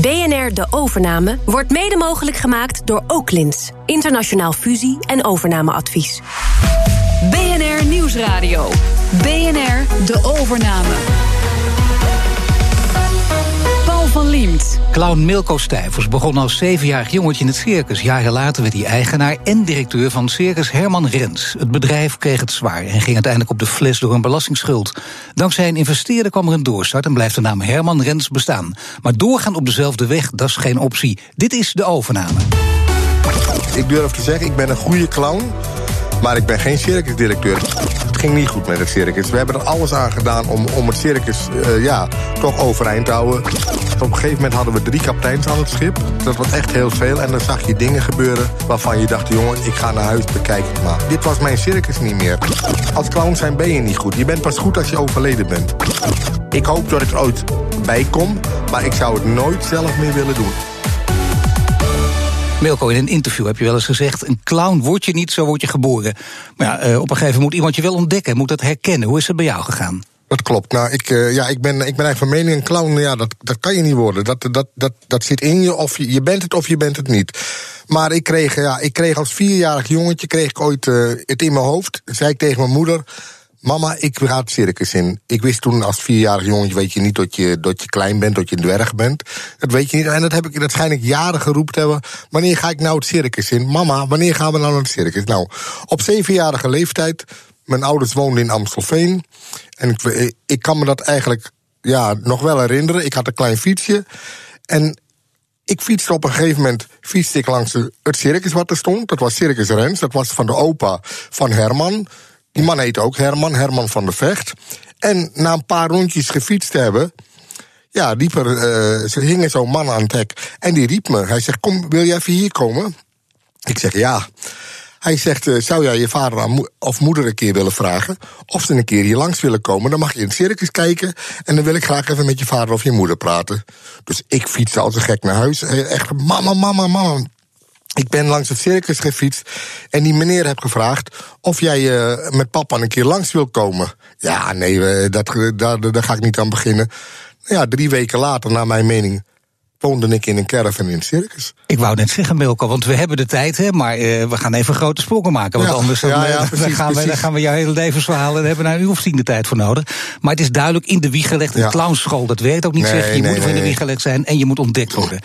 BNR De Overname wordt mede mogelijk gemaakt door Oaklins. Internationaal fusie- en overnameadvies. BNR Nieuwsradio. BNR De Overname. Van Liemt. Clown Milko Stijvers begon als zevenjarig jongetje in het circus. Jaren later werd hij eigenaar en directeur van Circus Herman Rens. Het bedrijf kreeg het zwaar en ging uiteindelijk op de fles door een belastingsschuld. Dankzij een investeerder kwam er een doorstart en blijft de naam Herman Rens bestaan. Maar doorgaan op dezelfde weg, dat is geen optie. Dit is de overname. Ik durf te zeggen, ik ben een goede clown. Maar ik ben geen circusdirecteur. Het ging niet goed met het circus. We hebben er alles aan gedaan om, om het circus uh, ja, toch overeind te houden. Op een gegeven moment hadden we drie kapiteins aan het schip. Dat was echt heel veel. En dan zag je dingen gebeuren waarvan je dacht... jongen, ik ga naar huis, bekijken maar. Dit was mijn circus niet meer. Als clown zijn ben je niet goed. Je bent pas goed als je overleden bent. Ik hoop dat ik er ooit bij kom. Maar ik zou het nooit zelf meer willen doen. Milko, in een interview heb je wel eens gezegd... een clown word je niet, zo word je geboren. Maar ja, uh, op een gegeven moment moet iemand je wel ontdekken... moet dat herkennen. Hoe is het bij jou gegaan? Dat klopt. Nou, ik, uh, ja, ik, ben, ik ben eigenlijk van mening, een clown, ja, dat, dat kan je niet worden. Dat, dat, dat, dat zit in je, of je, je bent het of je bent het niet. Maar ik kreeg, ja, ik kreeg als vierjarig jongetje kreeg ik ooit uh, het in mijn hoofd. Zei ik tegen mijn moeder... Mama, ik ga het circus in. Ik wist toen als vierjarig jongetje, weet je niet dat je, dat je klein bent, dat je een dwerg bent. Dat weet je niet. En dat heb ik, dat jaren geroepen hebben. Wanneer ga ik nou het circus in? Mama, wanneer gaan we nou naar het circus? Nou, op zevenjarige leeftijd, mijn ouders woonden in Amstelveen. En ik, ik kan me dat eigenlijk ja, nog wel herinneren. Ik had een klein fietsje. En ik fietste op een gegeven moment fietste ik langs het circus wat er stond. Dat was Circus Rens. Dat was van de opa van Herman. Die man heet ook Herman, Herman van der Vecht. En na een paar rondjes gefietst te hebben. Ja, riep er, uh, ze hingen zo'n man aan het hek. En die riep me. Hij zegt: Kom, wil jij even hier komen? Ik zeg ja. Hij zegt: uh, Zou jij je vader of moeder een keer willen vragen? Of ze een keer hier langs willen komen? Dan mag je in het circus kijken. En dan wil ik graag even met je vader of je moeder praten. Dus ik fietste als een gek naar huis. Echt, mama, mama, mama. Ik ben langs het circus gefietst en die meneer heb gevraagd of jij uh, met papa een keer langs wil komen. Ja, nee, dat, daar, daar ga ik niet aan beginnen. Nou ja, drie weken later, naar mijn mening, woonde ik in een caravan in het circus. Ik wou net zeggen, Milko, want we hebben de tijd, hè, maar uh, we gaan even grote sprongen maken. Want ja, anders dan, ja, ja, dan, precies, gaan. We, dan gaan we jouw hele levensverhaal... en daar hebben we nou een uur of tien de tijd voor nodig. Maar het is duidelijk in de wieg gelegd. Een clownschool, dat werkt ook niet, Nee, zeg je. Je nee, moet er in de nee, wieg gelegd zijn en je moet ontdekt worden.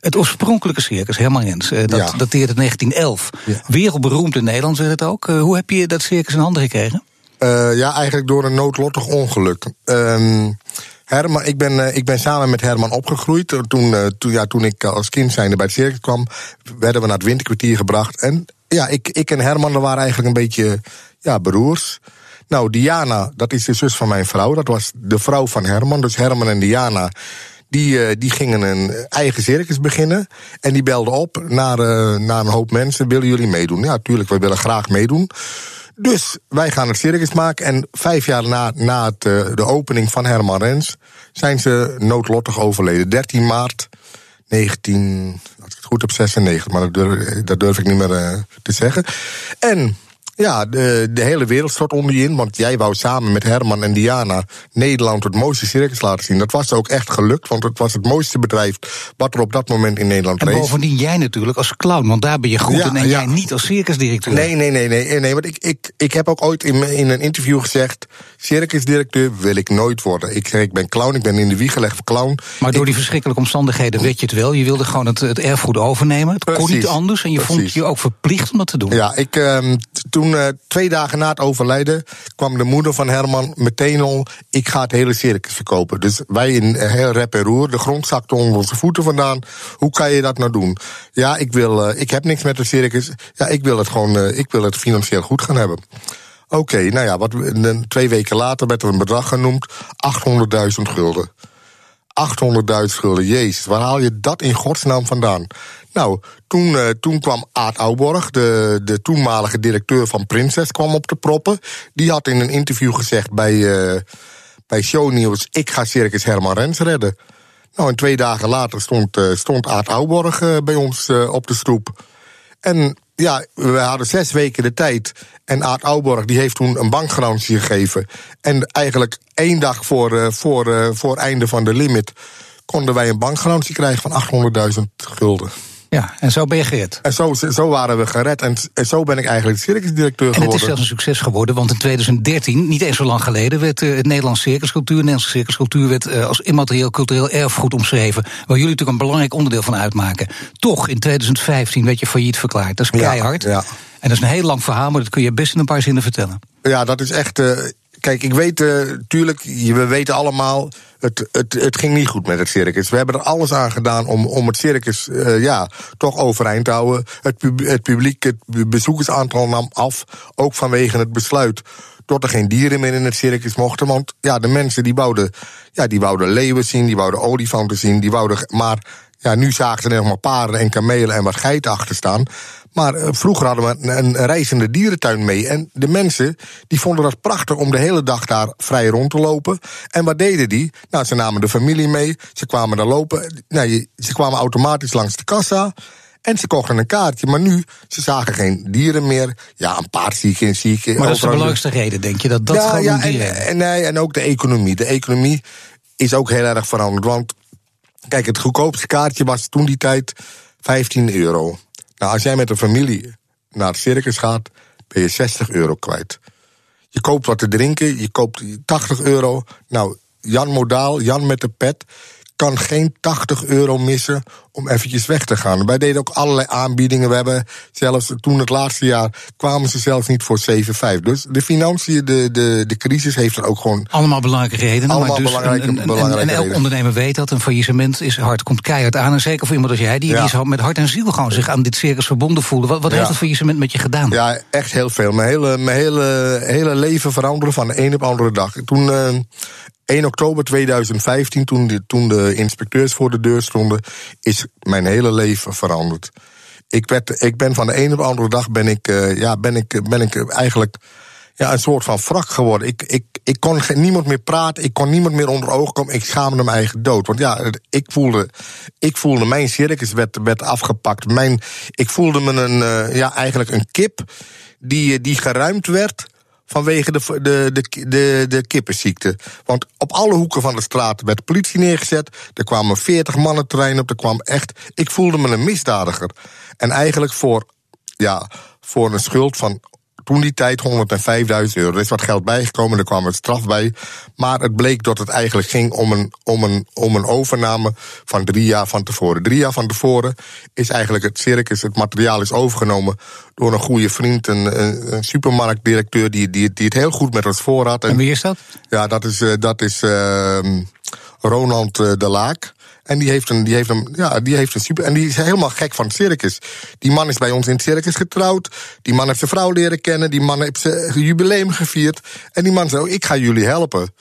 Het oorspronkelijke circus, Herman Rens, eh, dat dateert uit 1911. Ja. Wereldberoemd in Nederland, zeg het ook. Eh, hoe heb je dat circus in handen gekregen? Ja, eigenlijk door een noodlottig ongeluk. Um, Herman, ik, ben, uh, ik ben samen met Herman opgegroeid. Toen, uh, toen, ja, toen ik als kind zijnde bij het circus kwam, werden we naar het winterkwartier gebracht. En ja, ik, ik en Herman waren eigenlijk een beetje ja, broers. Nou, Diana, dat is de zus van mijn vrouw. Dat was de vrouw van Herman. Dus Herman en Diana, die, die gingen een eigen circus beginnen. En die belden op naar, naar een hoop mensen. Willen jullie meedoen? Ja, tuurlijk, we willen graag meedoen. Dus wij gaan het circus maken. En vijf jaar na, na uh, de opening van Herman Rens zijn ze noodlottig overleden. 13 maart 19, als ik het goed heb, 96, maar dat durf, dat durf ik niet meer uh, te zeggen. En ja, de, de hele wereld stort onder je in. Want jij wou samen met Herman en Diana Nederland het mooiste circus laten zien. Dat was ook echt gelukt, want het was het mooiste bedrijf wat er op dat moment in Nederland En rees. bovendien jij natuurlijk als clown, want daar ben je goed Ja, in. En ja. jij niet als circusdirecteur. Nee, nee, nee, nee, nee. Want ik, ik, ik heb ook ooit in, in een interview gezegd: circusdirecteur wil ik nooit worden. Ik zeg, ik ben clown, ik ben in de wieg gelegd voor clown. Maar door Ik- die verschrikkelijke omstandigheden weet je het wel. Je wilde gewoon het, het erfgoed overnemen. Het kon niet anders. En je vond je ook verplicht om dat te doen. Ja, ik, ehm, toen uh, twee dagen na het overlijden kwam de moeder van Herman meteen al: ik ga het hele circus verkopen. Dus wij in uh, heel rep en roer, de grond zakte onder onze voeten vandaan. Hoe kan je dat nou doen? Ja, ik wil, uh, ik heb niks met de circus. Ja, ik wil het gewoon, ik wil het financieel goed gaan hebben. Oké, nou ja, wat, twee weken later werd er een bedrag genoemd: 800.000 gulden. 800.000 gulden, jezus, waar haal je dat in godsnaam vandaan? Nou, toen, uh, toen kwam Aad Ouborg, de, de toenmalige directeur van Prinses, kwam op de proppen. Die had in een interview gezegd bij, uh, bij Shownieuws... ik ga Circus Herman Rens redden. Nou, en twee dagen later stond, uh, stond Aad Ouborg bij ons op de stoep. En ja, we hadden zes weken de tijd. En Aad Ouborg die heeft toen een bankgarantie gegeven. En eigenlijk één dag voor, uh, voor, uh, voor einde van de limit konden wij een bankgarantie krijgen van 800.000 gulden. Ja, en zo ben je gered. En zo, zo waren we gered. En, en zo ben ik eigenlijk circusdirecteur geworden. En het is zelfs een succes geworden, want in 2013, niet eens zo lang geleden, werd uh, het Nederlands circuscultuur, de Nederlandse circuscultuur, werd uh, als immaterieel cultureel erfgoed omschreven. Waar jullie natuurlijk een belangrijk onderdeel van uitmaken. Toch, in 2015 werd je failliet verklaard. Dat is keihard. Ja, ja. En dat is een heel lang verhaal, maar dat kun je best in een paar zinnen vertellen. Ja, dat is echt. Uh, kijk, ik weet, uh, tuurlijk, we weten allemaal. Het, het, het ging niet goed met het circus. We hebben er alles aan gedaan om, om het circus uh, ja, toch overeind te houden. Het, het publiek, het bezoekersaantal nam af. Ook vanwege het besluit dat er geen dieren meer in het circus mochten. Want ja, de mensen die wouden, ja, die wouden leeuwen zien, die wouden olifanten zien, die wouden. Maar ja, nu zagen ze er nog maar paarden en kamelen en wat geiten achter staan. Maar uh, vroeger hadden we een, een, reizende dierentuin mee. En de mensen die vonden dat prachtig om de hele dag daar vrij rond te lopen. En wat deden die? Nou, ze namen de familie mee. Ze kwamen daar lopen. Nou, ze kwamen automatisch langs de kassa. En ze kochten een kaartje. Maar nu, ze zagen geen dieren meer. Ja, een paard zie ik in zie ik. Maar dat is de belangrijkste reden, denk je? Dat dat ja, gewoon ja, en, en, nee, en ook de economie. De economie is ook heel erg veranderd. Want kijk, het goedkoopste kaartje was toen die tijd 15 euro. Nou, als jij met een familie naar het circus gaat, ben je 60 euro kwijt. Je koopt wat te drinken, je koopt 80 euro. Nou, Jan Modaal, Jan met de pet, kan geen 80 euro missen om eventjes weg te gaan. Wij deden ook allerlei aanbiedingen. We hebben zelfs toen het laatste jaar kwamen ze zelfs niet voor 7,5. Dus de financiën, de, de, de crisis heeft er ook gewoon. Allemaal belangrijke redenen. Allemaal maar dus belangrijke, een, een, belangrijke en elk ondernemer weet dat. Een faillissement is hard, komt keihard aan. En zeker voor iemand als jij, die, Ja. die zo met hart en ziel gewoon zich aan dit circus verbonden voelde. Wat, wat Ja. heeft het faillissement met je gedaan? Ja, echt heel veel. Mijn hele, mijn hele, hele leven veranderde van de een op de andere dag. Toen, eh 1 oktober 2015, toen de, toen de inspecteurs voor de deur stonden, is mijn hele leven veranderd. Ik, werd, ik ben van de een op de andere dag ben ik, eh, ja, ben ik, ben ik eigenlijk ja, een soort van wrak geworden. Ik, ik, ik kon geen, niemand meer praten, ik kon niemand meer onder ogen komen. Ik schaamde me eigen dood. Want ja, ik voelde, ik voelde mijn circus werd, werd afgepakt. Mijn, ik voelde me een, eh, ja, eigenlijk een kip die, die geruimd werd vanwege de, de, de, de, de kippenziekte. Want op alle hoeken van de straat werd politie neergezet. Er kwamen 40 mannen terrein op. Er kwam echt. Ik voelde me een misdadiger. En eigenlijk voor, ja, voor een schuld van toen die tijd 105.000 euro. Er is wat geld bijgekomen, er kwam een straf bij. Maar het bleek dat het eigenlijk ging om een, om een, om een overname van drie jaar van tevoren. Drie jaar van tevoren is eigenlijk het circus, het materiaal is overgenomen door een goede vriend, een, een, een supermarktdirecteur die, die, die het heel goed met ons voor had. En wie is dat? Ja, dat is, eh, dat is ehm, Ronald eh, de Laak. En die heeft, een, die, heeft een, ja, die heeft een super. En die is helemaal gek van het circus. Die man is bij ons in het circus getrouwd. Die man heeft zijn vrouw leren kennen. Die man heeft zijn jubileum gevierd. En die man zei: oh, Ik ga jullie helpen.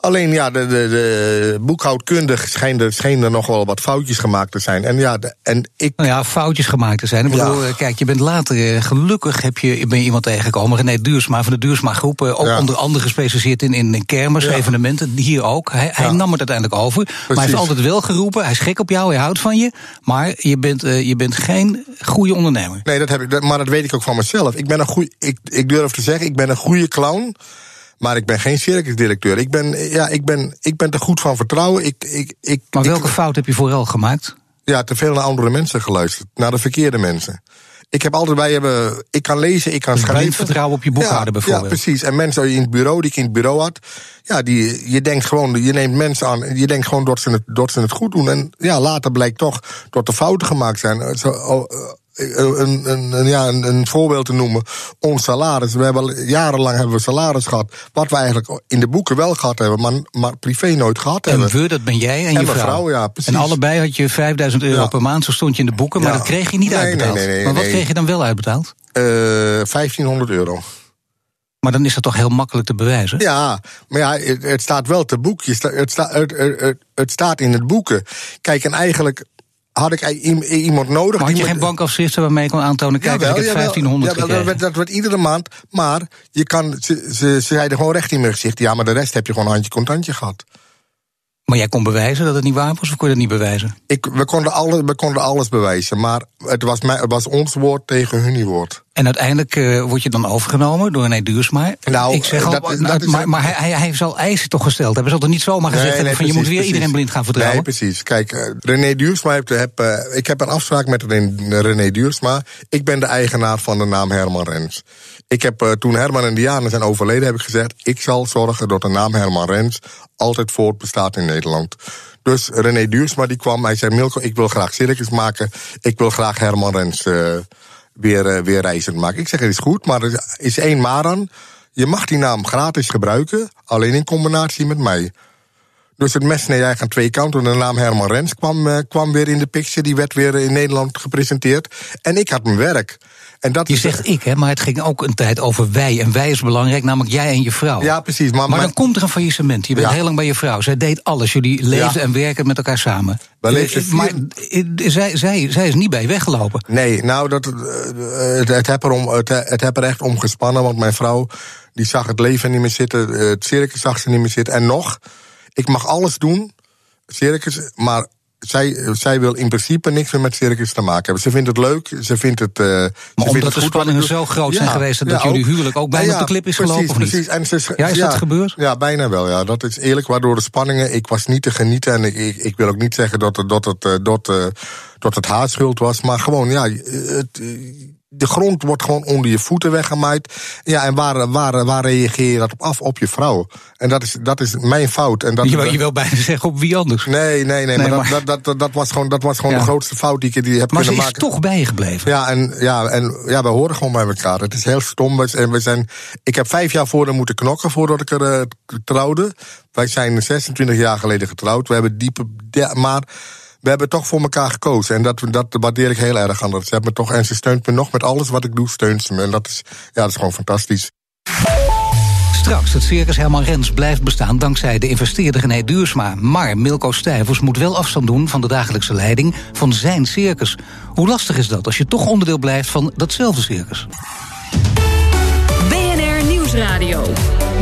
Alleen ja, de, de, de boekhoudkundig schijnen er, schijnen er nog wel wat foutjes gemaakt te zijn. En ja, de, en ik. Nou ja, foutjes gemaakt te zijn. Ik bedoel, eh, kijk, je bent later, eh, gelukkig heb je, ben je iemand tegengekomen, René Duursma van de Duursma Groep, eh, ook Ja. onder andere gespecialiseerd in, in, in kermis, Ja. evenementen, hier ook. Hij, hij nam het uiteindelijk over, maar hij heeft Precies. altijd wel geroepen, hij is gek op jou, hij houdt van je, maar je bent, je bent geen goede ondernemer. Nee, dat heb ik, maar dat weet ik ook van mezelf. Ik ben een goeie, ik, ik durf te zeggen, ik ben een goede clown. Maar ik ben geen circusdirecteur. Ik ben, ja, ik ben, ik ben te goed van vertrouwen. Ik, ik, ik, Maar ik- welke fout heb je vooral gemaakt? Ja, te veel naar andere mensen geluisterd. Naar de verkeerde mensen. Ik heb altijd, wij hebben, ik kan lezen, ik kan Dus schrijven. vertrouwen op je boekhouder ja, bijvoorbeeld. Ja, precies. En mensen in het bureau, die ik in het bureau had. Ja, die, je denkt gewoon, je neemt mensen aan. Je denkt gewoon dat ze het, dat ze het goed doen. En ja, later blijkt toch dat er fouten gemaakt zijn. Zo, oh, een, een, een, ja, een, een voorbeeld te noemen. Ons salaris. We hebben jarenlang hebben we salaris gehad. Wat we eigenlijk in de boeken wel gehad hebben, maar, maar privé nooit gehad En hebben. we, dat ben jij en, En je vrouw. vrouw, ja, precies. En allebei had je 5000 euro Ja. per maand, zo stond je in de boeken, maar Ja. dat kreeg je niet Nee, uitbetaald. nee, nee, nee, maar wat kreeg je dan wel uitbetaald? Eh, 1500 euro. Maar dan is dat toch heel makkelijk te bewijzen? Ja, maar ja, het, het staat wel te boek. Sta- het, het, het- het staat in het boeken. Kijk, en eigenlijk had ik iemand nodig. Maar had je geen bankafschriften waarmee je kon aantonen... kijk, Jawel, ik heb jawel. 1500 Jawel, dat, werd- dat wordt iedere maand. Maar je kan, ze, ze, ze zeiden gewoon recht in mijn gezicht. Ja, maar de rest heb je gewoon handje contantje gehad. Maar jij kon bewijzen dat het niet waar was, of kon je dat niet bewijzen? Ik, we, konden alle, we konden alles bewijzen. Maar het was, mijn, het was ons woord tegen hun woord. En uiteindelijk uh, word je dan overgenomen door René Duursma. Nou, ik zeg al, dat, dat nou, maar, maar hij, hij, heeft al eisen toch gesteld. Hebben ze er niet zomaar gezegd nee, nee, van je moet weer precies. iedereen blind gaan vertrouwen? Nee, precies. Kijk, uh, René Duursma heeft, heb, uh, ik heb een afspraak met René Duursma. Ik ben de eigenaar van de naam Herman Rens. Ik heb toen Herman en Diana zijn overleden, heb ik gezegd: ik zal zorgen dat de naam Herman Rens altijd voortbestaat in Nederland. Dus René Duursma die kwam, hij zei: Milko, ik wil graag circus maken. Ik wil graag Herman Rens weer, uh, weer reizen maken. Ik zeg: het is goed, maar er is één maar aan. Je mag die naam gratis gebruiken, alleen in combinatie met mij. Dus het mes nee, eigenlijk aan twee kanten. De naam Herman Rens kwam, uh, kwam weer in de picture. Die werd weer in Nederland gepresenteerd. En ik had mijn werk. En dat je zegt ik, hè, maar het ging ook een tijd over wij. En wij is belangrijk, namelijk jij en je vrouw. Ja, precies. Maar, maar dan komt er een faillissement. Je bent ja. heel lang bij je vrouw. Zij deed alles. Jullie leefden ja. en werken met elkaar samen. Leefden vier... Maar zij, zij, zij is niet bij je weggelopen. Nee, nou, dat, het, het, heb er om, het, het heb er echt om gespannen. Want mijn vrouw die zag het leven niet meer zitten. Het circus zag ze niet meer zitten. En nog, ik mag alles doen, circus, maar zij, zij wil in principe niks meer met circus te maken hebben. Ze vindt het leuk, ze vindt het. Uh, maar ze omdat het de spanningen zo groot zijn ja, geweest dat ja, jullie huwelijk ook bijna ja, op de klip is precies, gelopen, of niet? precies. En ze, ja, is dat gebeurd? Ja, bijna wel. Ja, dat is eerlijk. Waardoor de spanningen, ik was niet te genieten en ik, ik, ik wil ook niet zeggen dat, dat het, dat, uh, dat het haar schuld was, maar gewoon ja, het de grond wordt gewoon onder je voeten weggemaaid. Ja, en waar, waar, waar reageer je dat op af? Op je vrouw. En dat is, dat is mijn fout. En dat, je, wil, je wil bijna zeggen op wie anders. Nee, nee, nee. nee maar, maar... Dat, dat, dat, dat, was gewoon, dat was gewoon ja. de grootste fout die ik die heb maar kunnen maken. Maar ze is toch bijgebleven. Ja, en, ja, en ja, we horen gewoon bij elkaar. Het is heel stom. En we zijn, ik heb vijf jaar voor haar moeten knokken voordat ik er uh, trouwde. Wij zijn 26 jaar geleden getrouwd. We hebben diepe... Maar we hebben toch voor elkaar gekozen. En dat, dat waardeer ik heel erg aan. Dat ze hebben me toch, en ze steunt me nog met alles wat ik doe, steunt ze me. En dat is, ja, dat is gewoon fantastisch. Straks, het circus Herman Rens blijft bestaan dankzij de investeerder René Duursma. Maar Milko Stijvers moet wel afstand doen van de dagelijkse leiding van zijn circus. Hoe lastig is dat als je toch onderdeel blijft van datzelfde circus? BNR Nieuwsradio.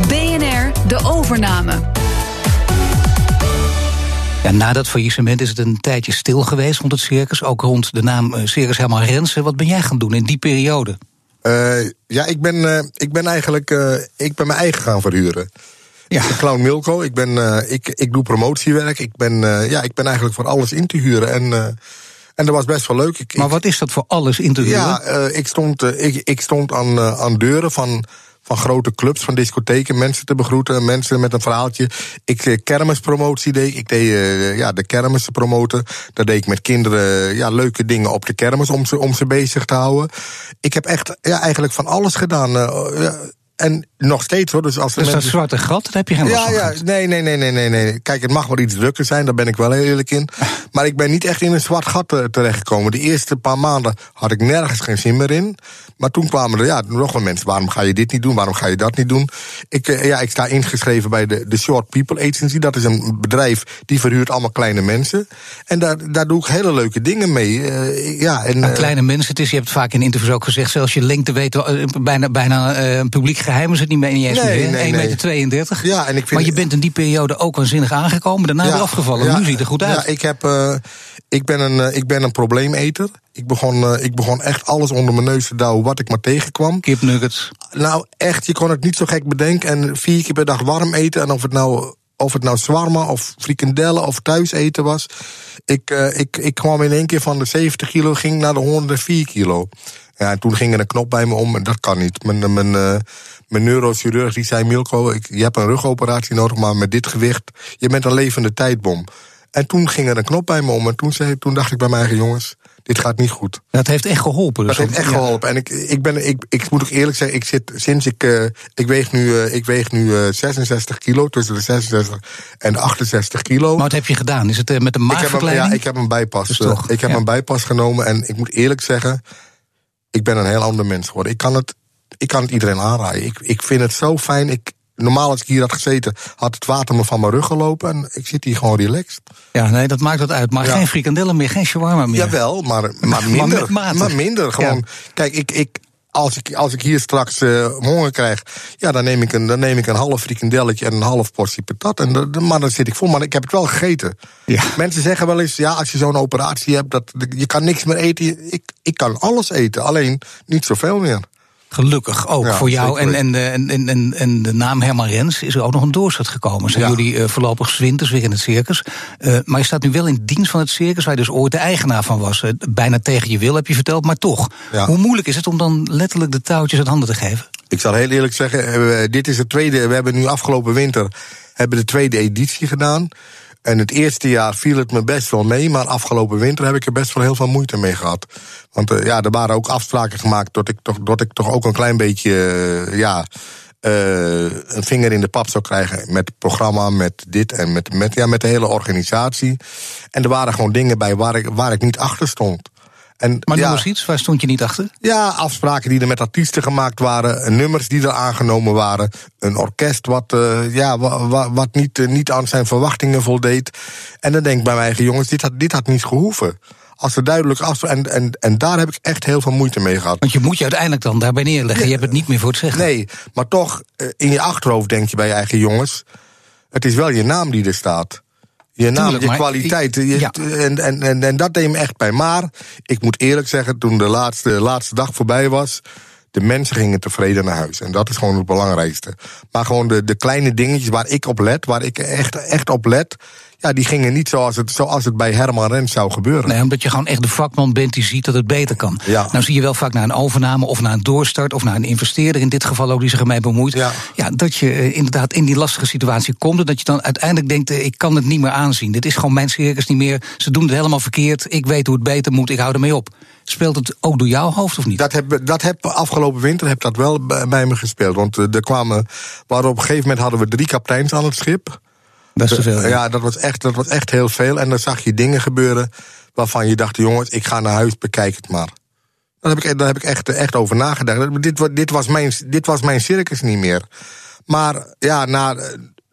BNR De Overname. Ja, na dat faillissement is het een tijdje stil geweest rond het circus. Ook rond de naam uh, Circus Herman Rensen. Wat ben jij gaan doen in die periode? Uh, ja, ik ben, uh, ik ben eigenlijk ik ben mijn eigen gaan verhuren. Ja. Ik ben Clown Milko. Ik, ben, ik, ik doe promotiewerk. Ik ben, ja, ik ben eigenlijk voor alles in te huren. En, en dat was best wel leuk. Ik, maar wat is dat voor alles in te huren? Ja, ik, stond, ik, ik stond aan, aan deuren van van grote clubs, van discotheken, mensen te begroeten, mensen met een verhaaltje. Ik uh, kermispromotie deed ik. deed uh, ja, de kermis te promoten. Daar deed ik met kinderen ja, leuke dingen op de kermis om ze, om ze bezig te houden. Ik heb echt ja, eigenlijk van alles gedaan. Uh, en nog steeds hoor. Dus, als dus mensen... dat zwarte gat, dat heb je geen ja, ja, nee, nee, nee, nee, nee, nee. Kijk, het mag wel iets drukker zijn, daar ben ik wel heel eerlijk in. Maar ik ben niet echt in een zwart gat terechtgekomen. De eerste paar maanden had ik nergens geen zin meer in. Maar toen kwamen er ja, nog wel mensen. Waarom ga je dit niet doen? Waarom ga je dat niet doen? Ik, ja, ik sta ingeschreven bij de, de Short People Agency. Dat is een bedrijf die verhuurt allemaal kleine mensen. En daar, daar doe ik hele leuke dingen mee. Uh, ja, en, uh, kleine mensen, het is, je hebt vaak in interviews ook gezegd... zelfs je lengte uh, bijna, bijna een publiek geheim is het niet meer in je nee, nee, 1,32 meter. 32. Ja, en ik vind maar je bent in die periode ook waanzinnig aangekomen. Daarna ja, weer afgevallen. Ja, nu ziet het er goed uit. Ja, ik, heb, uh, ik, ben een, ik ben een probleemeter. Ik begon, uh, ik begon echt alles onder mijn neus te douwen wat ik maar tegenkwam. Kipnuggets. Nou, echt, je kon het niet zo gek bedenken. En vier keer per dag warm eten. En of het nou, of het nou zwarma of frikandellen of thuis eten was. Ik, uh, ik, ik kwam in één keer van de 70 kilo, ging naar de 104 kilo. Ja, en toen ging er een knop bij me om en dat kan niet. Mijn, mijn, uh, mijn neurochirurg die zei: Milko, ik, je hebt een rugoperatie nodig, maar met dit gewicht, je bent een levende tijdbom. En toen ging er een knop bij me om en toen, zei, toen dacht ik bij mijn eigen jongens: dit gaat niet goed. Dat heeft echt geholpen. Dus dat heeft echt ja. geholpen. En ik, ik, ben, ik, ik moet ook eerlijk zeggen, ik zit sinds ik. Uh, ik weeg nu, uh, ik weeg nu uh, 66 kilo, tussen de 66 en de 68 kilo. Maar wat heb je gedaan? Is het met een maagverkleining? Ja, ik heb een bijpas. Dus toch, ik heb ja. een bijpas genomen en ik moet eerlijk zeggen, ik ben een heel ander mens geworden. Ik kan het, ik kan het iedereen aanraaien. Ik, ik vind het zo fijn. Ik, normaal als ik hier had gezeten, had het water me van mijn rug gelopen. En ik zit hier gewoon relaxed. Ja, nee, dat maakt het uit. Maar Ja. geen frikandellen meer, geen shawarma meer. Jawel, maar, maar minder. maar minder. Gewoon, Ja. kijk, ik, ik, als ik, als ik hier straks uh, honger krijg, ja, dan neem, ik een, dan neem ik een half frikandelletje en een half portie patat. En de, maar dan zit ik vol. Maar ik heb het wel gegeten. Ja. Mensen zeggen wel eens, ja, als je zo'n operatie hebt, dat, je kan niks meer eten. Ik, ik kan alles eten, alleen niet zoveel meer. Gelukkig ook voor jou. En, en, en, en, en de naam Herman Rens is er ook nog een doorstart gekomen. Zijn jullie uh, voorlopig zwinters weer in het circus. Uh, maar je staat nu wel in dienst van het circus, waar je dus ooit de eigenaar van was. Uh, bijna tegen je wil, heb je verteld, maar toch. Hoe moeilijk is het om dan letterlijk de touwtjes uit handen te geven? Ik zal heel eerlijk zeggen, dit is het tweede. We hebben nu afgelopen winter hebben de tweede editie gedaan. En het eerste jaar viel het me best wel mee, maar afgelopen winter heb ik er best wel heel veel moeite mee gehad. Want uh, ja, er waren ook afspraken gemaakt dat ik toch, dat ik toch ook een klein beetje, uh, ja, uh, een vinger in de pap zou krijgen met het programma, met dit en met, met, ja, met de hele organisatie. En er waren gewoon dingen bij waar ik, waar ik niet achter stond. En, maar noem eens iets, waar stond je niet achter? Ja, afspraken die er met artiesten gemaakt waren, nummers die er aangenomen waren, een orkest wat, uh, ja, wat, wat niet, uh, niet aan zijn verwachtingen voldeed. En dan denk ik bij mijn eigen jongens, dit had, dit had niet gehoeven. Als er duidelijk af. En, en, en daar heb ik echt heel veel moeite mee gehad. Want je moet je uiteindelijk dan daarbij neerleggen. Je hebt het niet meer voor het zeggen. Nee, maar toch, uh, in je achterhoofd denk je bij je eigen jongens. Het is wel je naam die er staat. Je naam, Tuurlijk, je kwaliteit. Je, ja. en, en, en, en dat deed me echt bij. Maar ik moet eerlijk zeggen, toen de laatste, laatste dag voorbij was. De mensen gingen tevreden naar huis. En dat is gewoon het belangrijkste. Maar gewoon de, de kleine dingetjes waar ik op let, waar ik echt, echt op let ja, die gingen niet zoals het, zoals het bij Herman Rens zou gebeuren. Nee, omdat je gewoon echt de vakman bent die ziet dat het beter kan. Ja. Nou zie je wel vaak naar een overname of naar een doorstart of naar een investeerder, in dit geval ook die zich ermee bemoeit. Ja. ja dat je uh, inderdaad in die lastige situatie komt en dat je dan uiteindelijk denkt: uh, ik kan het niet meer aanzien. Dit is gewoon mijn circus niet meer. Ze doen het helemaal verkeerd. Ik weet hoe het beter moet. Ik hou ermee op. Speelt het ook door jouw hoofd of niet? Dat heb, dat heb afgelopen winter heb dat wel bij me gespeeld. Want uh, er kwamen, waren op een gegeven moment hadden we drie kapiteins aan het schip. Ja, dat was, echt, dat was echt heel veel. En dan zag je dingen gebeuren waarvan je dacht: jongens, ik ga naar huis, bekijk het maar. Daar heb ik, daar heb ik echt, echt over nagedacht. Dit, dit, was mijn, dit was mijn circus niet meer. Maar ja, na,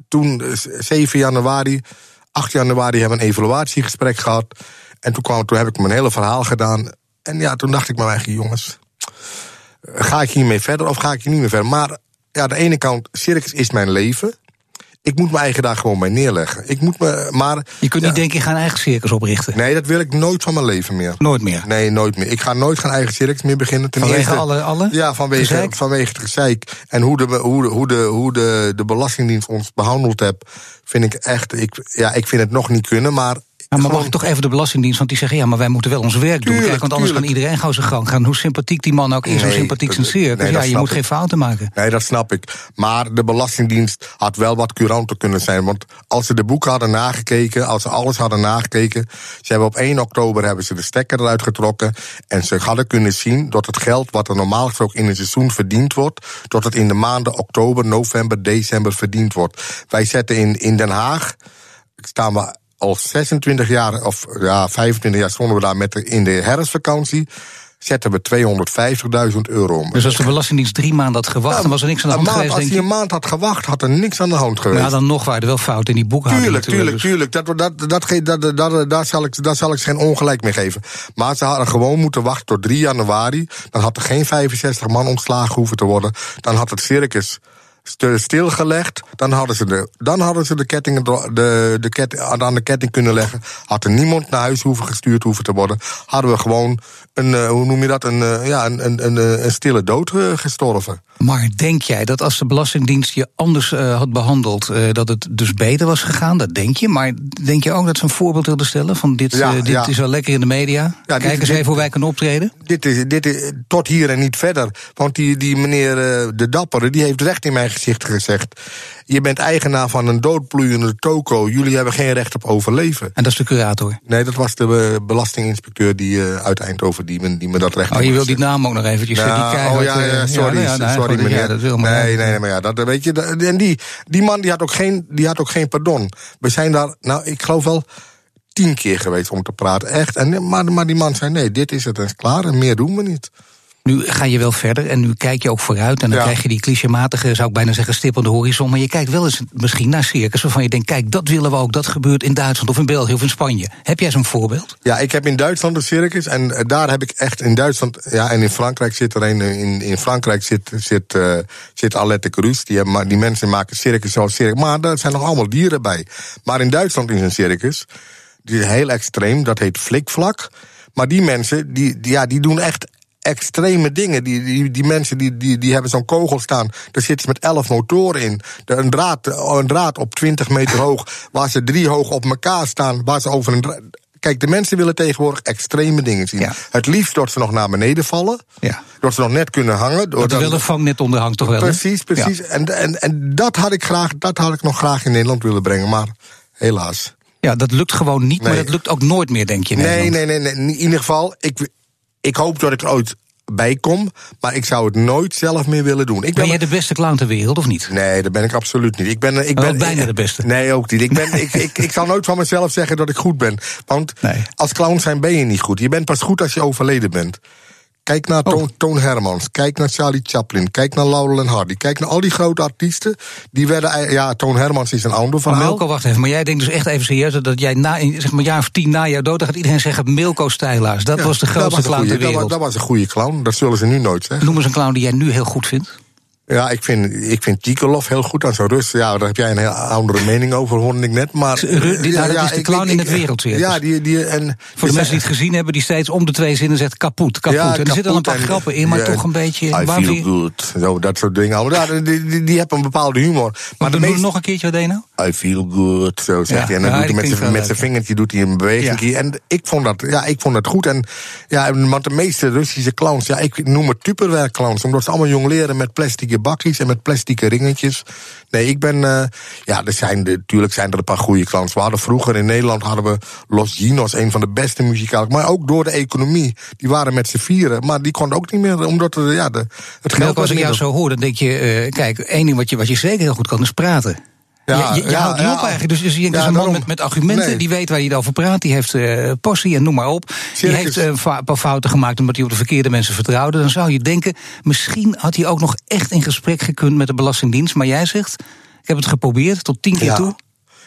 toen 7 januari, 8 januari hebben we een evaluatiegesprek gehad. En toen, kwam, toen heb ik mijn hele verhaal gedaan. En ja, toen dacht ik mijn eigen jongens, ga ik hiermee verder of ga ik hier niet meer verder? Maar ja, aan de ene kant, circus is mijn leven. Ik moet mijn eigen daar gewoon mee neerleggen. Ik moet me, maar, je kunt niet denken, ik ga een eigen circus oprichten. Nee, dat wil ik nooit van mijn leven meer. Nooit meer? Nee, nooit meer. Ik ga nooit geen eigen circus meer beginnen. Ten vanwege eerste, alle, alle? Ja, vanwege, vanwege het gezeik. En hoe de, hoe de, hoe de, hoe de, de Belastingdienst ons behandeld hebt, vind ik echt... Ik, ja, ik vind het nog niet kunnen, maar maar mag ik toch even de Belastingdienst, want die zeggen ja, maar wij moeten wel ons werk doen. Kijk, want anders kan iedereen gewoon zijn gang gaan. Hoe sympathiek die man ook is, hoe sympathiek zijn circus. Nee, ja, je moet geen fouten maken. Nee, dat snap ik. Maar de Belastingdienst had wel wat couranter kunnen zijn. Want als ze de boeken hadden nagekeken, als ze alles hadden nagekeken. Ze hebben op 1 oktober hebben ze de stekker eruit getrokken. En ze hadden kunnen zien dat het geld wat er normaal gesproken in een seizoen verdiend wordt. dat het in de maanden oktober, november, december verdiend wordt. Wij zetten in, in Den Haag. Staan we al 26 jaar, of ja, 25 jaar stonden we daar met de, in de herfstvakantie zetten we 250.000 euro om. Dus als de Belastingdienst drie maanden had gewacht, dan was er niks aan de hand maand, geweest, Als hij een maand had gewacht, had er niks aan de hand geweest. Ja, dan nog waren er wel fouten in die boekhouding. Tuurlijk, tuurlijk, tuurlijk. Dat, dat, dat, dat, dat, daar, zal ik, daar zal ik ze geen ongelijk mee geven. Maar ze hadden gewoon moeten wachten tot 3 januari. Dan had er geen 65 man ontslagen hoeven te worden. Dan had het circus stilgelegd. Dan hadden ze de, dan hadden ze de kettingen de, de ketting, aan de ketting kunnen leggen. Had er niemand naar huis hoeven gestuurd hoeven te worden. Hadden we gewoon een, uh, hoe noem je dat, een, uh, ja, een, een, een, een stille dood gestorven. Maar denk jij dat als de Belastingdienst je anders had behandeld, dat het dus beter was gegaan? Dat denk je. Maar denk je ook dat ze een voorbeeld wilden stellen van dit, ja, dit ja. is wel lekker in de media? Ja, Kijk eens even hoe wij kunnen optreden. Dit is, dit is tot hier en niet verder. Want die, die meneer De Dappere, die heeft recht in mijn gezicht gezegd. Je bent eigenaar van een doodbloeiende toko. Jullie hebben geen recht op overleven. En dat is de curator? Nee, dat was de belastinginspecteur die uh, uit Eindhoven die me, die me dat recht Oh, je wil die naam ook nog eventjes. Ja, die oh ja, ja sorry, ja, nou, sorry meneer. Ja, wil maar. Nee, nee, nee, maar ja, dat weet je. En die, die man die had, ook geen, die had ook geen pardon. We zijn daar, nou, ik geloof wel tien keer geweest om te praten. Echt. En, maar, maar die man zei: nee, dit is het en is klaar en meer doen we niet. Nu ga je wel verder en nu kijk je ook vooruit. En dan Ja. krijg je die clichématige, zou ik bijna zeggen, stip aan de horizon. Maar je kijkt wel eens misschien naar circus waarvan je denkt... kijk, dat willen we ook, dat gebeurt in Duitsland of in België of in Spanje. Heb jij zo'n voorbeeld? Ja, ik heb in Duitsland een circus. En eh, daar heb ik echt in Duitsland. Ja, en in Frankrijk zit er een. eh, In, in Frankrijk zit, zit, eh zit Alette Cruz. Die, hebben, die mensen maken circus zoals circus. Maar daar zijn nog allemaal dieren bij. Maar in Duitsland is een circus. Die is heel extreem. Dat heet flikvlak. Maar die mensen, die, ja, die doen echt extreme dingen. Die, die, die mensen die, die, die hebben zo'n kogel staan. Daar zitten ze met elf motoren in. De- Een draad, een draad op 20 meter hoog. Waar ze drie hoog op elkaar staan. Waar ze over een Kijk, de mensen willen tegenwoordig extreme dingen zien. Ja. Het liefst dat ze nog naar beneden vallen. Ja. Dat ze nog net kunnen hangen. Dat wel een vangnet onder hangt toch wel? Precies, precies. En, en, en dat, had ik graag, dat had ik nog graag in Nederland willen brengen. Maar helaas. Ja, dat lukt gewoon niet, maar dat lukt ook nooit meer, denk je. Nee, nee, nee, nee. In ieder geval, ik, ik hoop dat ik er ooit bij kom. Maar ik zou het nooit zelf meer willen doen. Ik Ben ben, jij de beste clown ter wereld of niet? Nee, dat ben ik absoluut niet. Ik ben, ik Oh, ben bijna de beste. Nee, ook niet. Ik, ben, ik, ik, ik zal nooit van mezelf zeggen dat ik goed ben. Want Nee. als clown zijn ben je niet goed. Je bent pas goed als je overleden bent. Kijk naar Oh. Toon, Hermans. Kijk naar Charlie Chaplin. Kijk naar Laurel en Hardy. Kijk naar al die grote artiesten. Die werden. Ja, Toon Hermans is een ander Maar verhaal. Milko, wacht even. Maar jij denkt dus echt even serieus dat jij na, zeg maar, een jaar of tien na jouw dood... dan gaat iedereen zeggen Milko Stijlaars. Dat Ja, was de dat grootste clown ter dat wa- wereld. Dat was een goede clown. Dat zullen ze nu nooit zeggen. Noem eens een clown die jij nu heel goed vindt. Ja, ik vind, ik vind Tikolov heel goed aan zo'n Rus. Ja, daar heb jij een heel andere mening over, hoorde ik net. Maar, Ru- die- nou, dat ja, is de ik- clown ik- in ik- het wereldcircus. Ja, die, die, en, Voor de mensen die het gezien hebben, die steeds om de twee zinnen zegt kapot, kapot. Ja, en er zitten al een paar en- grappen in, maar ja, toch een beetje... I waarom feel good. Zo, dat soort dingen. allemaal. Ja, die, die, die hebben een bepaalde humor. Maar Maar de doe meeste... nog een keertje, wat deed nou? I feel good, zo zegt Ja, hij. En dan ja, doet die hij met zijn, met zijn leuk, vingertje doet hij een beweging. En ik vond, dat, ja, ik vond dat goed. En, ja, want de meeste Russische clowns, ja, ik noem het tupperware clowns. Omdat ze allemaal jong leren met plastic bakjes en met plastic ringetjes. Nee, ik ben, eh, ja, er zijn, natuurlijk zijn er een paar goede clowns. We hadden vroeger in Nederland hadden we Los Ginos, een van de beste muzikale. Maar ook door de economie. Die waren met z'n vieren, maar die konden ook niet meer, omdat er, ja, de, het geld Melko, als ik jou zo hoor, dan denk je... eh, kijk, één ding wat je, wat je zeker heel goed kan, is praten. Ja, je je, je ja, houdt niet ja. op eigenlijk. Dus, dus je denkt, Ja, een man met, met argumenten, Nee. die weet waar hij het over praat. Die heeft eh passie en noem maar op. Die heeft eh, een paar fouten gemaakt omdat hij op de verkeerde mensen vertrouwde. Dan zou je denken, misschien had hij ook nog echt in gesprek gekund met de Belastingdienst. Maar jij zegt, ik heb het geprobeerd tot tien keer toe.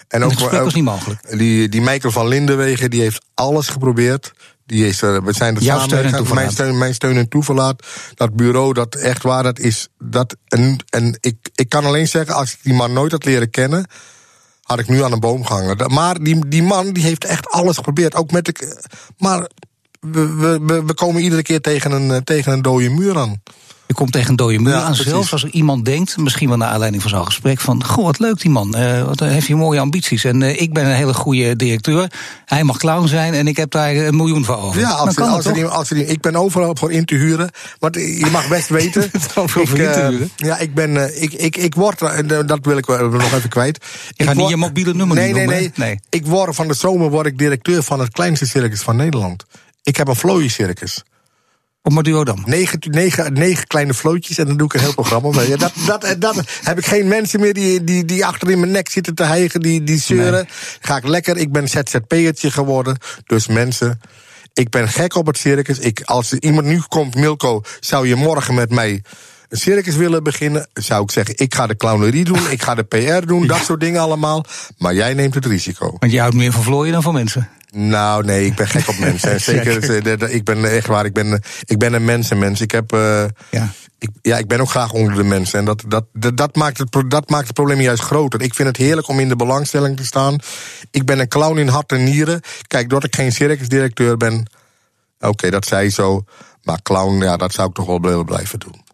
En het gesprek ook- was niet mogelijk. Die, die Michael van Lindenwegen, die heeft alles geprobeerd. Die is er, we zijn er Jouw samen. steun mijn steun, mijn steun en toeverlaat. Dat bureau, dat echt waar, dat is. Dat, en en ik, ik kan alleen zeggen, als ik die man nooit had leren kennen. had ik nu aan een boom gehangen. Maar die, die man, die heeft echt alles geprobeerd. Ook met de. Maar we, we, we, we komen iedere keer tegen een, eh, tegen een dode muur aan. Je komt tegen een dode muur Ja, aan. precies. Zelfs als er iemand denkt, misschien wel naar aanleiding van zo'n gesprek, van goh, wat leuk die man. eh wat eh, heeft hij mooie ambities. En eh, ik ben een hele goede directeur. Hij mag clown zijn en ik heb daar een miljoen voor over. Ja, als, kan als, ik ben overal voor in te huren. Want je mag best weten. Het over ik, in te eh, huren? Ja, ik ben. eh, ik, ik, ik word. en, eh, Dat wil ik nog even kwijt. Je Ik gaat niet je mobiele nummer nee, nee, nee? Nee. Ik word van de zomer word ik directeur van het kleinste circus van Nederland. Ik heb een vlooiencircus. Op Madurodam. Negen, negen, negen kleine vlootjes en dan doe ik een heel programma mee. Ja, Dat, dat, eh, dat heb ik geen mensen meer die, die, die achter in mijn nek zitten te hijgen, die, die zeuren. Ga ik lekker, ik ben ZZP'ertje geworden. Dus mensen, ik ben gek op het circus. Ik, als er iemand nu komt, Milko, zou je morgen met mij een circus willen beginnen? Zou ik zeggen, ik ga de clownerie doen, ik ga de PR doen, dat soort dingen allemaal. Maar jij neemt het risico. Want je houdt meer van vlooien dan van mensen. Nou, nee, ik ben gek op mensen. En zeker, eh, ik ben echt waar, ik ben, ik ben een mensenmens. Ik heb, eh, Ja. ik, ja, ik ben ook graag onder de mensen. En dat, dat, dat, dat, maakt het, dat maakt het probleem juist groter. Ik vind het heerlijk om in de belangstelling te staan. Ik ben een clown in hart en nieren. Kijk, doordat ik geen circusdirecteur ben. Oké, dat zei zo. Maar clown, ja, dat zou ik toch wel willen blijven doen.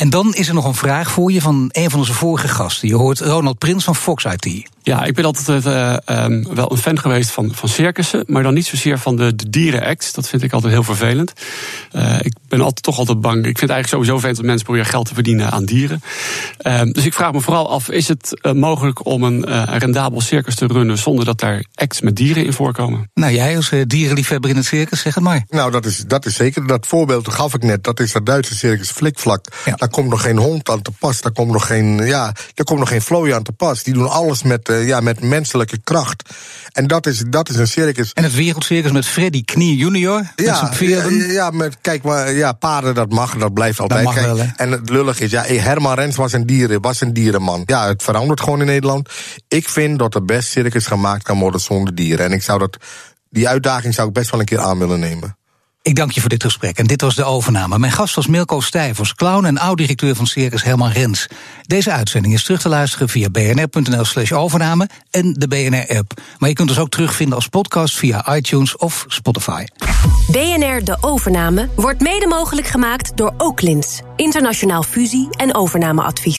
En dan is er nog een vraag voor je van een van onze vorige gasten. Je hoort Ronald Prins van Fox IT. Ja, ik ben altijd eh, ehm, wel een fan geweest van, van circussen, maar dan niet zozeer van de, de dierenacts. Dat vind ik altijd heel vervelend. Eh, ik ben altijd, toch altijd bang. Ik vind het eigenlijk sowieso vervelend dat mensen proberen geld te verdienen aan dieren. Ehm, dus ik vraag me vooral af, is het eh, mogelijk om een eh, rendabel circus te runnen zonder dat daar acts met dieren in voorkomen? Nou, jij als dierenliefhebber in het circus, zeg het maar. Nou, dat is, dat is zeker. Dat voorbeeld gaf ik net. Dat is dat Duitse circus Flikvlak. Ja. Daar komt nog geen hond aan te pas. Daar komt nog geen, ja, daar komt nog geen Floy aan te pas. Die doen alles met, uh, ja, met menselijke kracht. En dat is, dat is een circus. En het wereldcircus met Freddy Knie junior? Ja, ja, ja, met, kijk, maar, ja, paarden, dat mag, dat blijft altijd. Dat mag wel, hè? en het lullig is, ja, Herman Rens was een, dieren, was een dierenman. Ja, het verandert gewoon in Nederland. Ik vind dat de best circus gemaakt kan worden zonder dieren. En ik zou dat, die uitdaging zou ik best wel een keer aan willen nemen. Ik dank je voor dit gesprek en dit was de overname. Mijn gast was Milko Stijvers, clown en oud-directeur van Circus Herman Rens. Deze uitzending is terug te luisteren via bnr.nl slash overname en de BNR-app. Maar je kunt ons ook terugvinden als podcast via iTunes of Spotify. BNR De Overname wordt mede mogelijk gemaakt door Oaklins. Internationaal fusie- en overnameadvies.